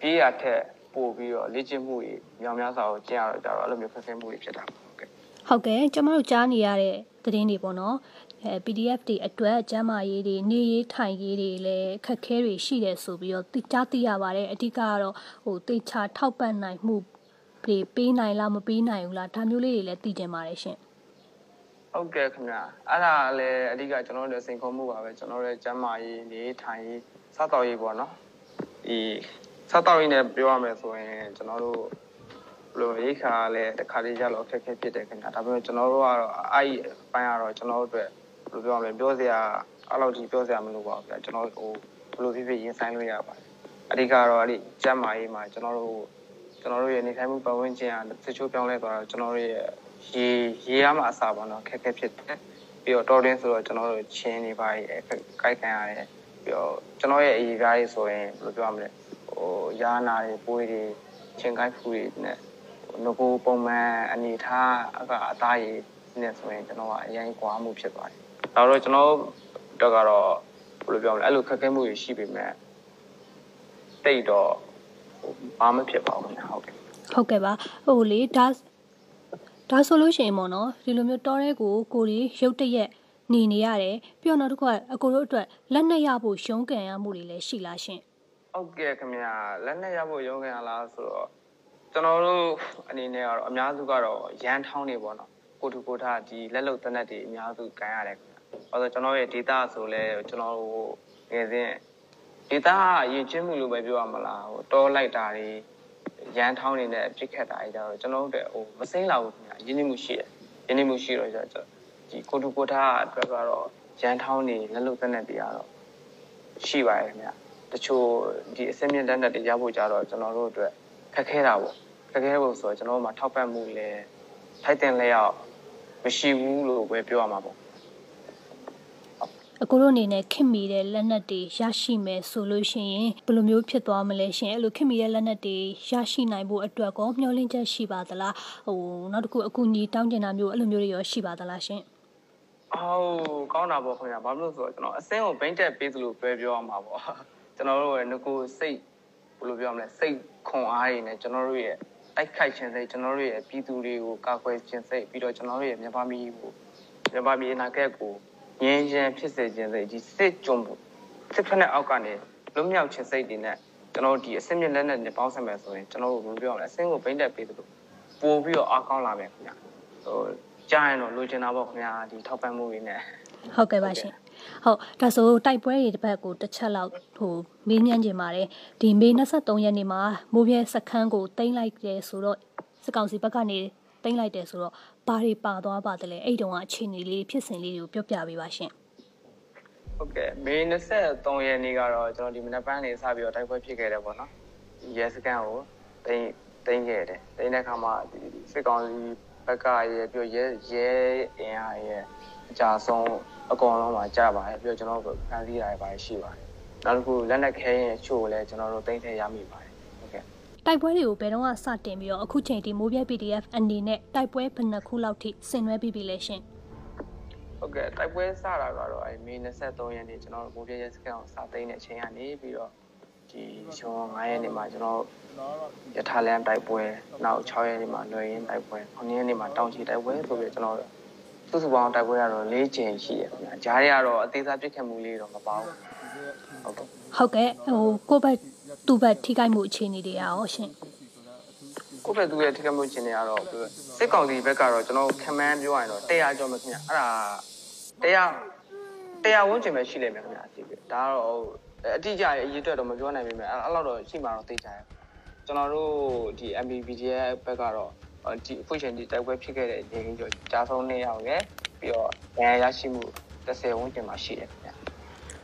ပြေးရထက်ပို့ပြီးတော့လေ့ကျင့်မှုတွေညောင်များစွာကိုကျင့်ရတော့ကြတော့အဲ့လိုမျိုးခက်ခဲမှုတွေဖြစ်တာပေါ့ဟုတ်ကဲ့ဟုတ်ကဲ့ကျွန်တော်တို့ကြားနေရတဲ့သတင်းတွေပေါ့နော်အဲ PDF တွေအတွက်ကျမ်းမာရေးတွေနေရေးထိုင်ရေးတွေလည်းခက်ခဲတွေရှိတယ်ဆိုပြီးတော့သိကြားသိရပါတယ်အဓိကကတော့ဟိုတေချာထောက်ပံ့နိုင်မှုတွေပေးနိုင်လားမပေးနိုင်ဘူးလားဒါမျိုးလေးတွေလည်းသိကြပါတယ်ရှင်ဟုတ်ကဲ့ခင်ဗျအဲ့ဒါလည်းအဓိကကျွန်တော်တို့စိန်ခေါ်မှုပါပဲကျွန်တော်တို့ကျမ်းမာရေးနေထိုင်ရေးစားတော်ရေးပေါ့နော်ဒီစားတော်ရေးနဲ့ပြောရမယ်ဆိုရင်ကျွန်တော်တို့ဘယ်လိုရိတ်ခါလည်းတစ်ခါလေးရတော့အခက်အခဲဖြစ်တယ်ခင်ဗျဒါပေမဲ့ကျွန်တော်တို့ကတော့အဲ့ဒီအပိုင်းကတော့ကျွန်တော်တို့အတွက် ဘယ်လိုပြောရမလဲပြောစရာအဲ့လိုကြီးပြောစရာမလိုပါဘူးဗျကျွန်တော်တို့ဟိုဘယ်လိုဖြစ်ဖြစ်ရင်ဆိုင်လို့ရပါတယ်အဓိကတော့အဲ့ဒီကျမ်းမာရေးမှာကျွန်တော်တို့ကျွန်တော်တို့ရဲ့နေထိုင်မှုပတ်ဝန်းကျင်ကတချို့ပြောင်းလဲသွားတော့ကျွန်တော်တို့ရဲ့ရေရေရမှာအစာပေါ့နော်ခက်ခဲဖြစ်တယ်ပြီးတော့တော်တင်းဆိုတော့ကျွန်တော်တို့ချင်းနေပါရဲ့ကိုက်ခံရတယ်ပြီးတော့ကျွန်တော်ရဲ့အရေးပြားတွေဆိုရင်ဘယ်လိုပြောရမလဲဟိုရာနာတွေပွေးတွေချင်းကိုက်ဖူတွေနဲ့ငကိုပုံမှန်အနေထားအကအသားရည်နဲ့ဆိုရင်ကျွန်တော်ကအရင်ကွာမှုဖြစ်သွားတယ်။ ဒါတော့ကျွန်တော်တော့ကတော့ဘယ်လိုပြောမလဲအဲ့လိုခက်ခဲမှုတွေရှိပေမဲ့တိတ်တော့ဘာမှဖြစ်ပါဘူးခင်ဗျဟုတ်ကဲ့ဟုတ်ကဲ့ပါဟိုလေဒါဒါဆိုလို့ရှိရင်ပေါ့နော်ဒီလိုမျိုးတောရဲကိုကိုရီရုတ်တရက်နေနေရတယ်ပြီးတော့နောက်တစ်ခုကအကိုတို့အတွက်လက်နဲ့ရဖို့ရှုံးကန်ရမှုတွေလည်းရှိလားရှင်ဟုတ်ကဲ့ခင်ဗျလက်နဲ့ရဖို့ရုံးခင်ရလားဆိုတော့ကျွန်တော်တို့အနေနဲ့ကတော့အများစုကတော့ရန်ထောင်းနေပေါ့နော်ကိုတူကိုထားဒီလက်လုံတနက်တွေအများစုကန်ရတယ်ခင်ဗျ ဘာလို့ကျွန်တော်ရဲ့ data ဆိုလဲကျွန်တော်တို့ငယ်စဉ် data ကယဉ်ကျေးမှုလို့ပဲပြောရမလားဟိုတောလိုက်တာတွေရန်ထောင်းနေတဲ့အဖြစ်ခက်တာတွေကြတော့ကျွန်တော်တို့ဟိုမစိမ့်လာဘူးခင်ဗျရင်းနှီးမှုရှိတယ်ရင်းနှီးမှုရှိတော့ကျတော့ဒီကိုတူကိုထားအတွက်ကတော့ရန်ထောင်းနေလက်လုံတနက်တွေကတော့ရှိပါတယ်ခင်ဗျတချို့ဒီအစင်းမြင့်လက်နက်တွေရဖို့ကြတော့ကျွန်တော်တို့အတွက်ခက်ခဲတာပေါ့ခက်ခဲဖို့ဆိုတော့ကျွန်တော်တို့မှာထောက်ပံ့မှုလည်းထိုက်တင်လျောက်မရှိဘူးလို့ပဲပြောရမှာပေါ့ အကိုတို့အနေနဲ့ခင်မီတဲ့လက်နက်တွေရရှိမယ်ဆိုလို့ရှိရင်ဘယ်လိုမျိုးဖြစ်သွားမလဲရှင်အဲ့လိုခင်မီတဲ့လက်နက်တွေရရှိနိုင်ဖို့အတွက်ကောမျှော်လင့်ချက်ရှိပါသလားဟိုနောက်တစ်ခုအကူအညီတောင်းကျင်တာမျိုးအဲ့လိုမျိုးတွေရောရှိပါသလားရှင်အော်ကောင်းတာပေါ့ခင်ဗျာဘာလို့လဲဆိုတော့ကျွန်တော်အစင်းကိုဘိန်းတက်ပေးသလိုပဲပြောရမှာပေါ့ကျွန်တော်တို့ရဲ့ငကိုစိတ်ဘယ်လိုပြောရမလဲစိတ်ခွန်အားတွေနဲ့ကျွန်တော်တို့ရဲ့တိုက်ခိုက်ခြင်းစိတ်ကျွန်တော်တို့ရဲ့ပြည်သူတွေကိုကာကွယ်ခြင်းစိတ်ပြီးတော့ကျွန်တော်တို့ရဲ့မြန်မာပြည်ကိုမြန်မာပြည်အနာဂတ်ကို ငြင်းချမ်းဖြစ်စေခြင်းစိတ်ဒီစစ်ကြုံစစ်ဖက်နဲ့အောက်ကနေလွတ်မြောက်ခြင်းစိတ်တွေနဲ့ကျွန်တော်တို့ဒီအစင်းမြင့်လက်နဲ့ပေါင်းဆက်မယ်ဆိုရင်ကျွန်တော်တို့ဘယ်လိုပြောရမလဲအစင်းကိုဘိန်းတက်ပေးသလိုပို့ပြီးတော့အားကောင်းလာမယ်ခင်ဗျာဟိုကြားရင်တော့လိုချင်တာပေါ့ခင်ဗျာဒီထောက်ပံ့မှုတွေနဲ့ဟုတ်ကဲ့ပါရှင်ဟုတ်ဒါဆိုတိုက်ပွဲတွေတစ်ပတ်ကိုတစ်ချက်လောက်ဟိုမေးမြန်းကြင်ပါတယ်ဒီမေ23ရက်နေ့မှာမိုးပြဲစခန်းကိုတင်လိုက်တယ်ဆိုတော့စကောင်စီဘက်ကနေတင်လိုက်တယ်ဆိုတော့ ဘာတွေပါသွားပါသလဲအဲ့တုန်းကအခြေအနေလေးဖြစ်စဉ်လေးတွေကိုပြောပြပေးပါရှင်ဟုတ်ကဲ့မေ23ရက်နေ့ကတော့ကျွန်တော်ဒီမနက်ပိုင်းလေးစပြီးတော့တိုက်ပွဲဖြစ်ခဲ့တယ်ပေါ့နော်ဒီရဲစကန်ကိုတင်တင်ခဲ့တယ်တင်တဲ့အခါမှာဒီစစ်ကောင်စီဘက်ကရဲပြီးရဲရဲအင်အားရဲအကြဆုံးအကောင်လုံးမှာကြာပါတယ်ပြီးတော့ကျွန်တော်တို့ဖန်စီးတာတွေပါရှိပါတယ်နောက်တစ်ခုလက်နက်ခဲရင်ချို့ကိုလည်းကျွန်တော်တို့တင်ထည့်ရမိပါတယ်ဟု တ်ကဲ့တိုက်ပွဲတွေကိုဘယ်တော့မှစတင်ပြီးတော့အခုချိန်ထိမိုးပြဲ PDF အနေနဲ့တိုက်ပွဲဘယ်နှခုလောက်ထိဆင်နွှဲပြီးပြီလဲရှင်ဟုတ်ကဲ့တိုက်ပွဲစတာကတော့အဲမေ23ရက်နေ့ကျွန်တော်တို့မိုးပြရဲစကန်ကိုစသိမ်းတဲ့အချိန်ကနေပြီးတော့ဒီရှုံး9ရက်နေ့မှာကျွန်တော်ရထားလမ်းတိုက်ပွဲနောက်6ရက်နေ့မှာလွယ်ရင်တိုက်ပွဲ9ရက်နေ့မှာတောင်ချီတိုက်ပွဲဆိုပြီးကျွန်တော်စုစုပေါင်းတိုက်ပွဲကတော့၄ချိန်ရှိရခင်ဗျာဂျားတွေကတော့အသေးစားပြစ်ခတ်မှုလေးတော့မပါဘူးဟုတ်ကဲ့ဟုတ်ကဲ့ဟိုကိုယ့်ဘက် သူ့ဘက်ထိခိုက်မှုအခြေအနေတွေရောရှင်ကိုယ့်ဘက်သူရဲ့ထိခိုက်မှုချင်းတွေကတော့စစ်ကောင်စီဘက်ကတော့ကျွန်တော်ခံမှန်းပြောရရင်တော့100ကျော်မှခင်ဗျာအဲ့ဒါ100 100ဝန်းကျင်ပဲရှိလိမ့်မယ်ခင်ဗျာဒီဒါကတော့အတိအကျအရေးအတွက်တော့မပြောနိုင်ပေမဲ့အဲ့အဲ့လောက်တော့ရှိမှတော့သိကြရကျွန်တော်တို့ဒီ MPPG ရဲ့ဘက်ကတော့ဒီအခုချိန်ဒီတိုက်ပွဲဖြစ်ခဲ့တဲ့ရေကြီးကျော်ကြားဆုံး2ယောက်ရဲ့ပြီးတော့ရန်ရရှိမှု30ဝန်းကျင်မှာရှိတယ်ခင်ဗျာ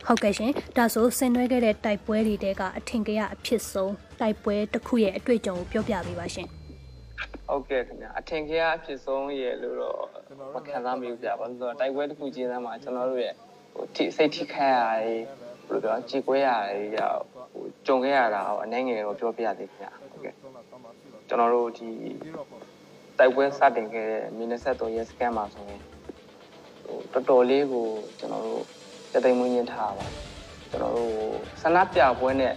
ဟုတ်ကဲ့ရှင်ဒါဆိုဆင်နွှဲခဲ့တဲ့တိုက်ပွဲတွေတဲကအထင်ကြီးအဖြစ်ဆုံးတိုက်ပွဲတစ်ခုရဲ့အတွေ့အကြုံကိုပြောပြပေးပါရှင်ဟုတ်ကဲ့ခင်ဗျာအထင်ကြီးအဖြစ်ဆုံးရဲ့လို့တော့မခံစားမိဘူးဗျာဘာလို့လဲဆိုတော့တိုက်ပွဲတစ်ခုချင်းသားမှာကျွန်တော်တို့ရဲ့ဟိုထိစိတ်ထိခိုက်ရတွေဘယ်လိုပြောကြည်ကွဲရတွေကြောင့်ဟိုကြုံခဲ့ရတာဟောအနေငယ်တော့ပြောပြရသေးခင်ဗျာဟုတ်ကဲ့ကျွန်တော်တို့ဒီတိုက်ပွဲစတင်ခဲ့တဲ့မီနဆက်တော်ရဲ့စကန်မှာဆိုရင်ဟိုတော်တော်လေးကိုကျွန်တော်တို့ တသိမ်မွေးညင်းထားပါကျွန်တော်တို့ဆန္ဒပြပွဲနဲ့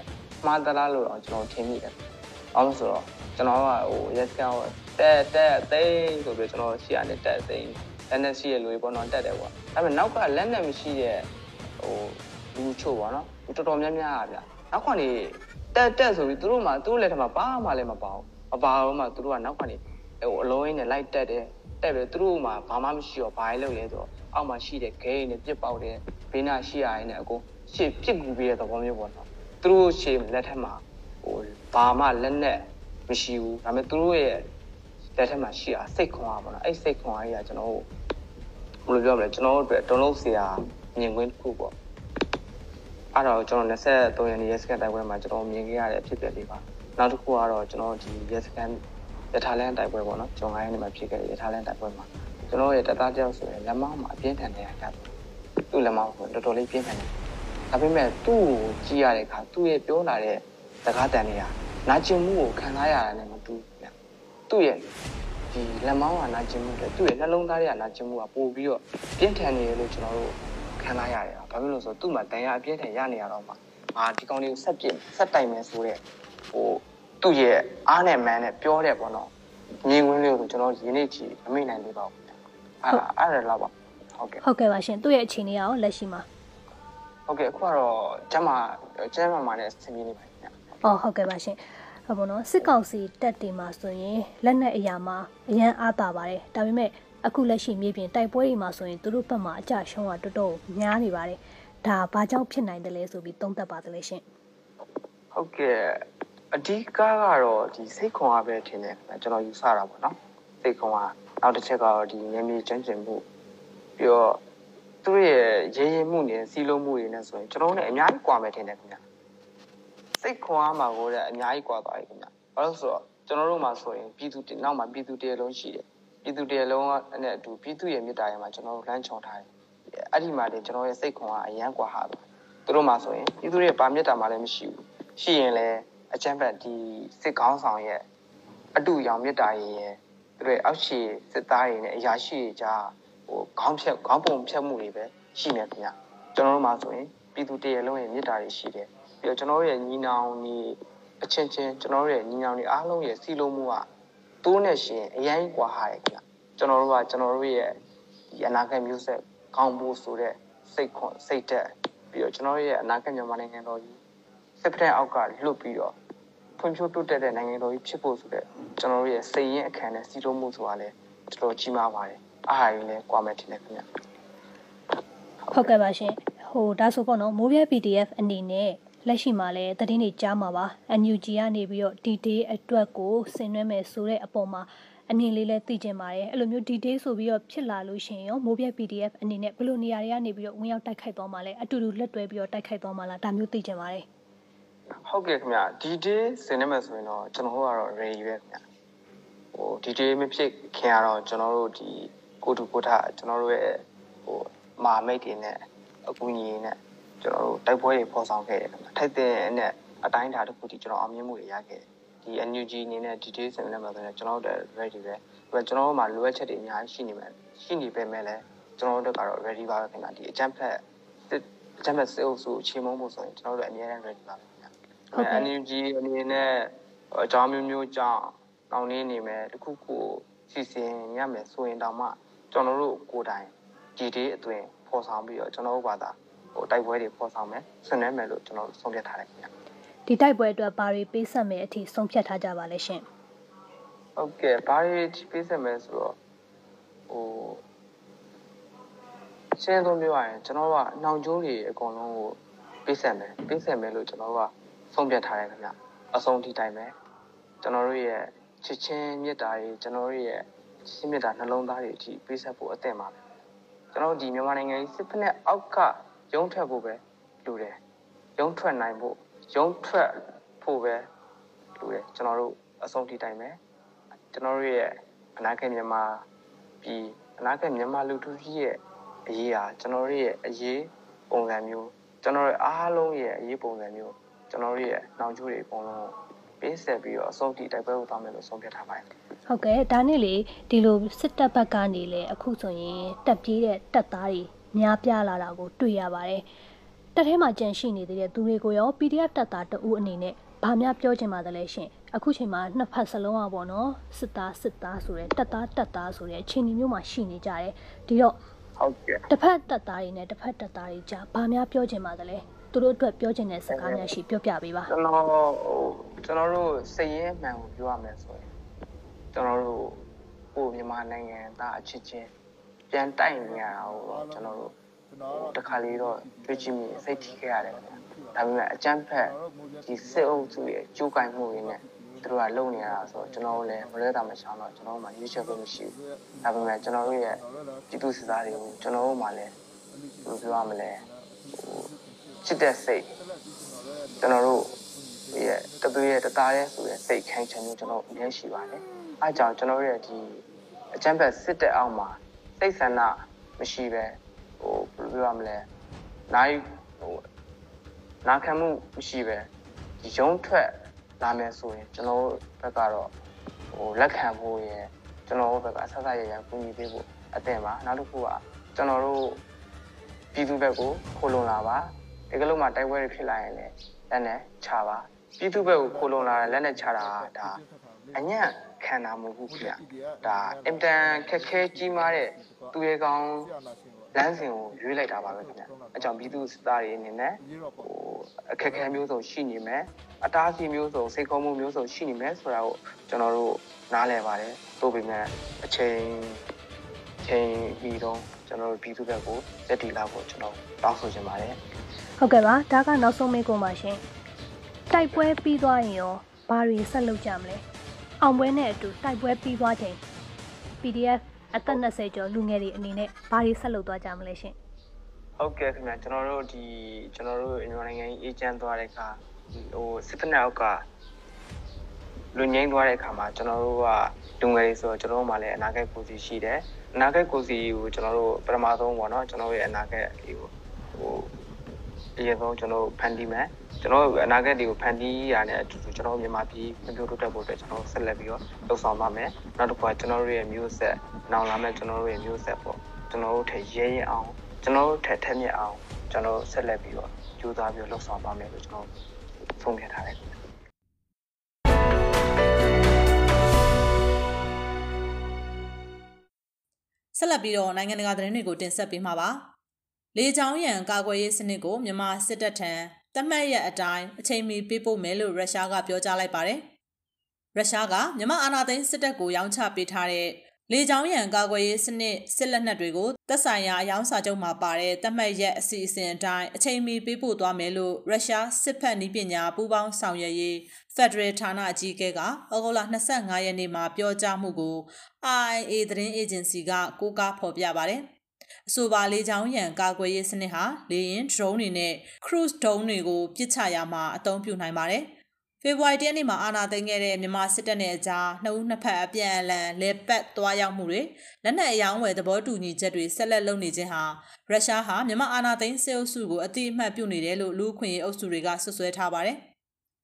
မှားသလားလို့တော့ကျွန်တော်ထင်မိတယ်။ဘာလို့ဆိုတော့ကျွန်တော်ကဟိုရက်စကန်ကိုတက်တက်သိန်းဆိုပြီးကျွန်တော်ရှေ့ကနေတက်သိန်းလက်နဲ့ရှိရလူတွေပေါ့နော်တက်တယ်ပေါ့။ဒါပေမဲ့နောက်ကလက်နဲ့မရှိတဲ့ဟိုလူချို့ပေါ့နော်။တော်တော်များများอ่ะဗျ။နောက်ကနေတက်တက်ဆိုပြီးသူတို့မှသူတို့လက်ထက်မှာဘာမှလည်းမပါဘူး။မပါတော့မှသူတို့ကနောက်ကနေဟိုအလုံးရင်းနဲ့လိုက်တက်တယ်။ တက်ပြီးသူတို့မှဘာမှမရှိတော့ဘာလဲလုပ်လဲဆိုတော့အောက်မှာရှိတဲ့ဂိမ်းနဲ့ပြစ်ပေါက်တယ်ဘေးနာရှိရရင်လည်းအကုန်ရှေ့ပြစ်ကူပေးတဲ့သဘောမျိုးပေါ့နော်။သူတို့ရှေ့လက်ထက်မှာဟိုဘာမှလက်နဲ့မရှိဘူးဒါပေမဲ့သူတို့ရဲ့လက်ထက်မှာရှိတာစိတ်ခွန်အားပေါ့နော်အဲ့စိတ်ခွန်အားကြီးကကျွန်တော်တို့ဘယ်လိုပြောမလဲကျွန်တော်တို့အတွက်တုံးလုံးစရာမြင်ကွင်းတစ်ခုပေါ့အဲ့တော့ကျွန်တော်23ရက်နေ့ရက်စကန်တိုက်ပွဲမှာကျွန်တော်မြင်ခဲ့ရတဲ့အဖြစ်အပျက်လေးပါနောက်တစ်ခုကတော့ကျွန်တော်ဒီရက်စကန် ရထားလန်းတိုက်ပွဲပေါ့နော်ကျွန်တော်9ရက်နေ့မှာဖြစ်ခဲ့တဲ့ရထားလန်းတိုက်ပွဲမှာကျွန်တော်ရဲ့တပ်သားတယောက်ဆိုရင်လက်မောင်းမှာအပြင်းထန်နေရတာသူ့လက်မောင်းကိုတော်တော်လေးပြင်းထန်တယ်ဒါပေမဲ့သူ့ကိုကြည့်ရတဲ့အခါသူ့ရဲ့ပြောလာတဲ့စကားတန်တွေကနာကျင်မှုကိုခံစားရတာနဲ့မတူဘူးဗျသူ့ရဲ့ဒီလက်မောင်းကနာကျင်မှုတဲ့သူ့ရဲ့နှလုံးသားတွေကနာကျင်မှုကပို့ပြီးတော့ပြင်းထန်နေတယ်လို့ကျွန်တော်တို့ခံစားရတယ်။ဘာဖြစ်လို့လဲဆိုတော့သူ့မှာတန်ရာအပြင်းထန်ရနေရတော့မှအာဒီကောင်လေးကိုဆက်ပြစ်ဆက်တိုင်မယ်ဆိုတော့ဟို သူ့ရဲ့အားနဲ့မန်းနဲ့ပြောတဲ့ပေါ့နော်။မြင်ကွင်းလေးကိုကျွန်တော်ရင်းနေချီမမိနိုင်သေးပါဘူး။အဲ့ဒါအဲ့ဒါတော့ပါဟုတ်ကဲ့ဟုတ်ကဲ့ပါရှင်သူ့ရဲ့အခြေအနေကရောလက်ရှိမှာဟုတ်ကဲ့အခုကတော့ကျမ်းမာကျမ်းမာမှာနဲ့ဆင်ပြေနေပါဗျာအော်ဟုတ်ကဲ့ပါရှင်ဟုတ်ပါတော့စစ်ကောင်စီတက်တင်မှာဆိုရင်လက်နက်အရာမှာအရန်အားတာပါတယ်ဒါပေမဲ့အခုလက်ရှိမြေပြင်တိုက်ပွဲတွေမှာဆိုရင်သူတို့ဘက်မှာအကြရှုံးကတော်တော်များနေပါတယ်ဒါဘာကြောင့်ဖြစ်နိုင်တယ်လဲဆိုပြီးသုံးသပ်ပါတယ်လေရှင်ဟုတ်ကဲ့ အဓိကကတော့ဒီစိတ်ခွန်အားပဲထင်တယ်ကျွန်တော်ယူဆတာပေါ့နော်စိတ်ခွန်အားနောက်တစ်ချက်ကတော့ဒီငမြေကျန်းကျင်မှုပြီးတော့သူ့ရဲ့ရေရင်မှုနဲ့စီလုံးမှုတွေနဲ့ဆိုရင်ကျွန်တော်တို့ ਨੇ အများကြီးကွာမယ်ထင်တယ်ခင်ဗျစိတ်ခွန်အားမှာကိုတဲ့အများကြီးကွာသွားပြီခင်ဗျဘာလို့ဆိုတော့ကျွန်တော်တို့မှာဆိုရင်ပြည်သူတင်နောက်မှာပြည်သူတရလုံးရှိတယ်ပြည်သူတရလုံးနဲ့အတူပြည်သူရဲ့မေတ္တာရမှာကျွန်တော်တို့လမ်းချောင်ထားတယ်အဲ့ဒီမှာတင်ကျွန်တော်ရဲ့စိတ်ခွန်အားအရန်ကွာဟာသွားသူတို့မှာဆိုရင်ပြည်သူတွေပါမေတ္တာမှလည်းမရှိဘူးရှိရင်လည်း အချမ်းဖက်ဒီစစ်ကောင်းဆောင်ရဲ့အတူရောင်မေတ္တာရည်ရဲ့သူတို့အောက်ရှိစစ်သားတွေနဲ့အရာရှိတွေကြားဟိုခေါင်းဖြတ်ခေါင်းပုံဖြတ်မှုတွေပဲရှိနေခင်ဗျကျွန်တော်တို့မှာဆိုရင်ပြည်သူတရလုံးရဲ့မေတ္တာတွေရှိတယ်ပြီးတော့ကျွန်တော်တို့ရဲ့ညီနောင်ညီအချင်းချင်းကျွန်တော်တို့ရဲ့ညီနောင်တွေအားလုံးရဲ့စီလုံးမှုကတိုးနဲ့ရှင်အရင်กว่าဟာတယ်ခင်ဗျကျွန်တော်တို့ကကျွန်တော်တို့ရဲ့ဒီအနာဂတ်မျိုးဆက်ကောင်းဖို့ဆိုတဲ့စိတ်ခွန်စိတ်တက်ပြီးတော့ကျွန်တော်တို့ရဲ့အနာဂတ်မြန်မာနိုင်ငံတော်ကြီးစစ်ဖက်အောက်ကလွတ်ပြီးတော့ ဖွံ့ဖြိုးတိုးတက်တဲ့နိုင်ငံတော်ကြီးဖြစ်ဖို့ဆိုတဲ့ကျွန်တော်တို့ရဲ့စိတ်ရင်းအခမ်းနဲ့စီလုံးမှုဆိုတာလည်းတော်တော်ကြီးမားပါတယ်အားဟာရင်လည်းကွာမယ်ထင်တယ်ခင်ဗျဟုတ်ကဲ့ပါရှင်ဟိုဒါဆိုပေါ့နော်မိုးပြဲ PDF အနေနဲ့လက်ရှိမှာလည်းသတင်းတွေကြားမှာပါ NUG ကနေပြီးတော့ D-Day အတွက်ကိုဆင်နွှဲမယ်ဆိုတဲ့အပေါ်မှာအမြင်လေးလည်းသိကျင်ပါတယ်အဲ့လိုမျိုး D-Day ဆိုပြီးတော့ဖြစ်လာလို့ရှိရင်ရောမိုးပြဲ PDF အနေနဲ့ဘယ်လိုနေရာတွေကနေပြီးတော့ဝင်ရောက်တိုက်ခိုက်သွားမှာလဲအတူတူလက်တွဲပြီးတော့တိုက်ခိုက်သွားမှာလားဒါမျိုးသိကျင်ပါတယ် ဟုတ်ကဲ့ခင်ဗျဒီ day စင်နေမယ်ဆိုရင်တော့ကျွန်တော်တို့ကတော့ ready ပဲခင်ဗျဟိုဒီ day မဖြစ်ခင်ကတော့ကျွန်တော်တို့ဒီကိုတူကိုထကျွန်တော်တို့ရဲ့ဟိုမာမိတ်တွေနဲ့အကူအညီနဲ့ကျွန်တော်တို့တိုက်ပွဲတွေဖော်ဆောင်ခဲ့တယ်ခင်ဗျထိုက်တဲ့နဲ့အတိုင်းအတာတစ်ခုထိကျွန်တော်အောင်မြင်မှုတွေရခဲ့တယ်ဒီ NUG အနေနဲ့ detail စင်နေမှာဆိုရင်ကျွန်တော်တို့ ready ပဲပြီးတော့ကျွန်တော်တို့မှာလိုအပ်ချက်တွေအများကြီးရှိနေမယ်ရှိနေပေမဲ့လည်းကျွန်တော်တို့ကတော့ ready ပါပဲခင်ဗျဒီအကြမ်းဖက်အကြမ်းဖက်စေအုပ်စုချေမှုန်းဖို့ဆိုရင်ကျွန်တော်တို့အများကြီး ready ပါပဲဟုတ်ကဲ့ NUG အနေနဲ့အကြောင်းမျိုးမျိုးကြောင့်တောင်းနေနေမယ်တခုခုစီစဉ်ရမယ်ဆိုရင်တောင်မှကျွန်တော်တို့ကိုယ်တိုင်ဒီဒီအတွင်ဖော်ဆောင်ပြီးတော့ကျွန်တော်တို့ဘာသာဟိုတိုက်ပွဲတွေဖော်ဆောင်မယ်ဆွနေမယ်လို့ကျွန်တော်တို့ဆုံးဖြတ်ထားတယ်ခင်ဗျဒီတိုက်ပွဲအတွက်ဘာတွေပေးဆက်မယ်အထိဆုံးဖြတ်ထားကြပါလဲရှင်ဟုတ်ကဲ့ဘာတွေပေးဆက်မယ်ဆိုတော့ဟိုရှင်းသုံးပြောရရင်ကျွန်တော်တို့ကနှောင်ကျိုးတွေအကုန်လုံးကိုပေးဆက်မယ်ပေးဆက်မယ်လို့ကျွန်တော်တို့က ဆုံးဖြတ်ထားတယ်ခင်ဗျအဆုံးထိတိုင်မယ်ကျွန်တော်တို့ရဲ့ချစ်ချင်းမြတ်တာတွေကျွန်တော်တို့ရဲ့ချစ်ချင်းမြတ်တာနှလုံးသားတွေအထိပေးဆက်ဖို့အသင့်ပါပဲကျွန်တော်ဒီမြန်မာနိုင်ငံကြီးစစ်ဖက်နဲ့အောက်ကရုံးထွက်ဖို့ပဲလိုတယ်ရုံးထွက်နိုင်ဖို့ရုံးထွက်ဖို့ပဲလိုတယ်ကျွန်တော်တို့အဆုံးထိတိုင်မယ်ကျွန်တော်တို့ရဲ့အနာဂတ်မြန်မာပြည်အနာဂတ်မြန်မာလူထုကြီးရဲ့အရေးဟာကျွန်တော်တို့ရဲ့အရေးပုံစံမျိုးကျွန်တော်တို့အားလုံးရဲ့အရေးပုံစံမျိုး ကျွန်တော်တို့ရဲ့နှောင်ချိုးတွေအကုန်လုံးပေးဆက်ပြီးတော့အဆုံးထိတိုက်ပွဲကိုသွားမယ်လို့ဆုံးဖြတ်ထားပါတယ်ဟုတ်ကဲ့ဒါနဲ့လေဒီလိုစစ်တပ်ဘက်ကနေလေအခုဆိုရင်တက်ပြေးတဲ့တပ်သားတွေများပြားလာတာကိုတွေ့ရပါတယ်တက်ထဲမှာကြန့်ရှိနေသေးတဲ့သူတွေကိုရော PDF တပ်သားတဦးအနေနဲ့ဘာများပြောချင်ပါသလဲရှင်အခုချိန်မှာနှစ်ဖက်စလုံးอ่ะပေါ့နော်စစ်သားစစ်သားဆိုတဲ့တပ်သားတပ်သားဆိုတဲ့အခြေအနေမျိုးမှာရှိနေကြတယ်ဒီတော့ဟုတ်ကဲ့တစ်ဖက်တပ်သားတွေနဲ့တစ်ဖက်တပ်သားတွေကြားဘာများပြောချင်ပါသလဲ သူတို့အတွက်ပြောချင်တဲ့စကားများရှိပြောပြပေးပါကျွန်တော်ဟိုကျွန်တော်တို့စိတ်ရင်းမှန်ကိုပြောရမယ်ဆိုရင်ကျွန်တော်တို့ဟိုမြန်မာနိုင်ငံသားအချစ်ချင်းပြန်တိုက်နေရတာကိုတော့ကျွန်တော်တို့တခါလေးတော့တွေ့ကြည့်မိစိတ်ထိခဲ့ရတယ်ခင်ဗျာဒါပေမဲ့အကျန်းဖက်ဒီစစ်အုပ်စုရဲ့ကြိုးကင်မှုတွေနဲ့သူတို့ကလုံနေရတာဆိုတော့ကျွန်တော်တို့လည်းမလွဲတာမချောင်းတော့ကျွန်တော်တို့မှရွေးချယ်ဖို့မရှိဘူးဒါပေမဲ့ကျွန်တော်တို့ရဲ့ပြည်သူစစ်သားတွေကိုကျွန်တော်တို့မှလည်းဘယ်လိုပြောရမလဲဟို ချစ်တဲ့စိတ်ကျွန်တော်တို့ရဲ့တသွေးရဲ့တသားရဲ့ဆိုတဲ့စိတ်ခိုင်ချင်မျိုးကျွန်တော်အများရှိပါတယ်အဲကြောင့်ကျွန်တော်ရဲ့ဒီအကျန်းဖက်စစ်တဲ့အောက်မှာစိတ်ဆန္ဒမရှိပဲဟိုဘယ်လိုပြောရမလဲနိုင်ဟိုနာခံမှုမရှိပဲရုံးထွက်လာမယ်ဆိုရင်ကျွန်တော်ဘက်ကတော့ဟိုလက်ခံဖို့ရယ်ကျွန်တော်ဘက်ကဆက်ဆက်ရရကူညီပေးဖို့အသင့်ပါနောက်တစ်ခုကကျွန်တော်တို့ပြည်သူဘက်ကိုခိုးလုံလာပါ ဒီကလုံးမှာတိုက်ပွဲတွေဖြစ်လာရင်လည်းလက်နဲ့ချပါပြည်သူဘက်ကိုခိုးလုံလာတဲ့လက်နဲ့ချတာဒါအညံ့ခံတာမဟုတ်ဘူးခင်ဗျဒါအင်တန်ခက်ခဲကြီးမားတဲ့သူရဲကောင်းလမ်းစဉ်ကိုရွေးလိုက်တာပါပဲခင်ဗျအကြောင်းပြည်သူစသားတွေအနေနဲ့ဟိုအခက်ခဲမျိုးစုံရှိနေမယ်အတားအဆီးမျိုးစုံစိတ်ခေါ်မှုမျိုးစုံရှိနေမယ်ဆိုတာကိုကျွန်တော်တို့နားလည်ပါတယ်သို့ပေမဲ့အချိန်ချိန်ပြီးတော့ကျွန်တော်တို့ပြည်သူဘက်ကိုလက်တီလာဖို့ကျွန်တော်တောင်းဆိုချင်ပါတယ် ဟုတ်ကဲ့ပါဒါကနောက်ဆုံးမေးခွန်းပါရှင်တိုက်ပွဲပြီးသွားရင်ရောဘာတွေဆက်လုပ်ကြမလဲအောင်ပွဲနဲ့အတူတိုက်ပွဲပြီးသွားချိန် PDF အသက်20ကျော်လူငယ်တွေအနေနဲ့ဘာတွေဆက်လုပ်သွားကြမလဲရှင်ဟုတ်ကဲ့ခင်ဗျာကျွန်တော်တို့ဒီကျွန်တော်တို့မြန်မာနိုင်ငံကြီးအေဂျင့်သွားတဲ့အခါဟိုစစ်ဖက်နဲ့အောက်ကလူငိမ့်သွားတဲ့အခါမှာကျွန်တော်တို့ကလူငယ်တွေဆိုတော့ကျွန်တော်တို့မှလည်းအနာဂတ်ကိုစီရှိတယ်အနာဂတ်ကိုစီကိုကျွန်တော်တို့ပထမဆုံးပေါ့နော်ကျွန်တော်ရဲ့အနာဂတ်ဒီကိုဟို အရင်ဆုံးကျွန်တော်ဖန်တီးမယ်ကျွန်တော်အနာဂတ်တွေကိုဖန်တီးရတဲ့အတူတူကျွန်တော်မြန်မာပြည်မပြောတိုးတက်ဖို့အတွက်ကျွန်တော်ဆက်လက်ပြီးတော့လှုပ်ဆောင်ပါမယ်နောက်တစ်ခါကျွန်တော်တို့ရဲ့မျိုးဆက်နောက်လာမယ့်ကျွန်တော်တို့ရဲ့မျိုးဆက်ပေါ့ကျွန်တော်တို့ထရဲရဲအောင်ကျွန်တော်တို့ထက်ထက်မြက်အောင်ကျွန်တော်ဆက်လက်ပြီးတော့ကြိုးစားပြီးလှုပ်ဆောင်ပါမယ်လို့ကျွန်တော်ဆုံးဖြတ်ထားတယ်ဆက်လက်ပြီးတော့နိုင်ငံတကာသတင်းတွေကိုတင်ဆက်ပေးမှာပါ။ လေကြောင်းရန်ကာကွယ်ရေးစနစ်ကိုမြန်မာစစ်တပ်ထံတတ်မှတ်ရအတိုင်းအချိန်မီပေးပို့မယ်လို့ရုရှားကပြောကြားလိုက်ပါတယ်။ရုရှားကမြန်မာအာဏာသိမ်းစစ်တပ်ကိုရောင်းချပေးထားတဲ့လေကြောင်းရန်ကာကွယ်ရေးစနစ်စစ်လက်နက်တွေကိုသက်ဆိုင်ရာအယောင်စာချုပ်မှာပါတဲ့တတ်မှတ်ရက်အစီအစဉ်အတိုင်းအချိန်မီပေးပို့သွားမယ်လို့ရုရှားစစ်ဖက်နည်းပညာပူးပေါင်းဆောင်ရွက်ရေးဖက်ဒရယ်ဌာနအကြီးအကဲကဩဂုတ်လ25ရက်နေ့မှာပြောကြားမှုကို IA သတင်းအေဂျင်စီကကိုးကားဖော်ပြပါတယ်။ အဆိုပါလေကြောင်းရန်ကာကွယ်ရေးစနစ်ဟာလေယာဉ် drone တွေနဲ့ cruise drone တွေကိုပစ်ချရာမှာအသုံးပြုနိုင်ပါတယ်။ဖေဖော်ဝါရီလနေ့မှာအာဏာသိမ်းခဲ့တဲ့မြန်မာစစ်တပ်နဲ့အကြားနှစ်ဦးနှစ်ဖက်အပြန်အလှန်လဲပတ်သွားရောက်မှုတွေလက်နက်အယောင်းဝယ်သဘောတူညီချက်တွေဆက်လက်လုပ်နေခြင်းဟာရုရှားဟာမြန်မာအာဏာသိမ်းစစ်အုပ်စုကိုအတိအမှတ်ပြုနေတယ်လို့လူ့အခွင့်အရေးအုပ်စုတွေကဆွဆွဲထားပါတယ်။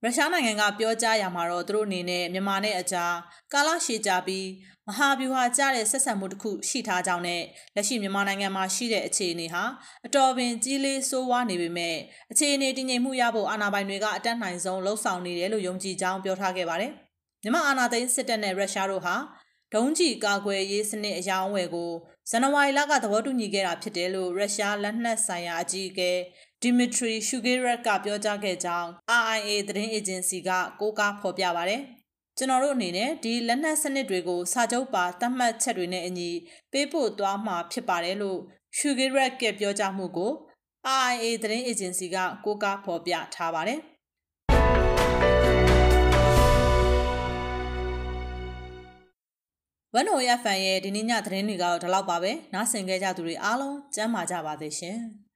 ရုရှားနိုင်ငံကပြောကြားရမှာတော့သူတို့အနေနဲ့မြန်မာနဲ့အကြားကာလရှည်ကြာပြီး မဟာဗျူဟာကျတဲ့ဆက်ဆံမှုတစ်ခုရှိထားကြောင်းနဲ့လက်ရှိမြန်မာနိုင်ငံမှာရှိတဲ့အခြေအနေဟာအတော်ပင်ကြီးလေးဆိုးဝါးနေပေမဲ့အခြေအနေတည်ငြိမ်မှုရဖို့အာဏာပိုင်တွေကအတက်နိုင်ဆုံးလှုံ့ဆော်နေတယ်လို့ယုံကြည်ကြောင်းပြောထားခဲ့ပါတယ်။မြန်မာအာဏာသိမ်းစစ်တပ်နဲ့ရုရှားတို့ဟာဒုံးကျည်ကာကွယ်ရေးစနစ်အယောင်းဝယ်ကိုဇန်နဝါရီလကသဘောတူညီခဲ့တာဖြစ်တယ်လို့ရုရှားလက်နက်ဆိုင်ရာအကြီးအကဲဒီမီထရီရှူဂေရက်ကပြောကြားခဲ့ကြောင်း RIA သတင်းအေဂျင်စီကကိုးကားဖော်ပြပါတယ်။ ကျွန်တော်တို့အနေနဲ့ဒီလက်နက်စနစ်တွေကိုစာချုပ်ပါသတ်မှတ်ချက်တွေနဲ့အညီပေးပို့သွားမှာဖြစ်ပါတယ်လို့ရှူဂေရက်ကပြောကြားမှုကို RIA သတင်းအေဂျင်စီကကိုးကားဖော်ပြထားပါတယ်။ဝန်တော်ရဖန်ရဲ့ဒီနေ့ညသတင်းတွေကတော့ဒီလောက်ပါပဲနားဆင်ကြကြသူတွေအားလုံးကျမ်းမာကြပါသေးရှင်။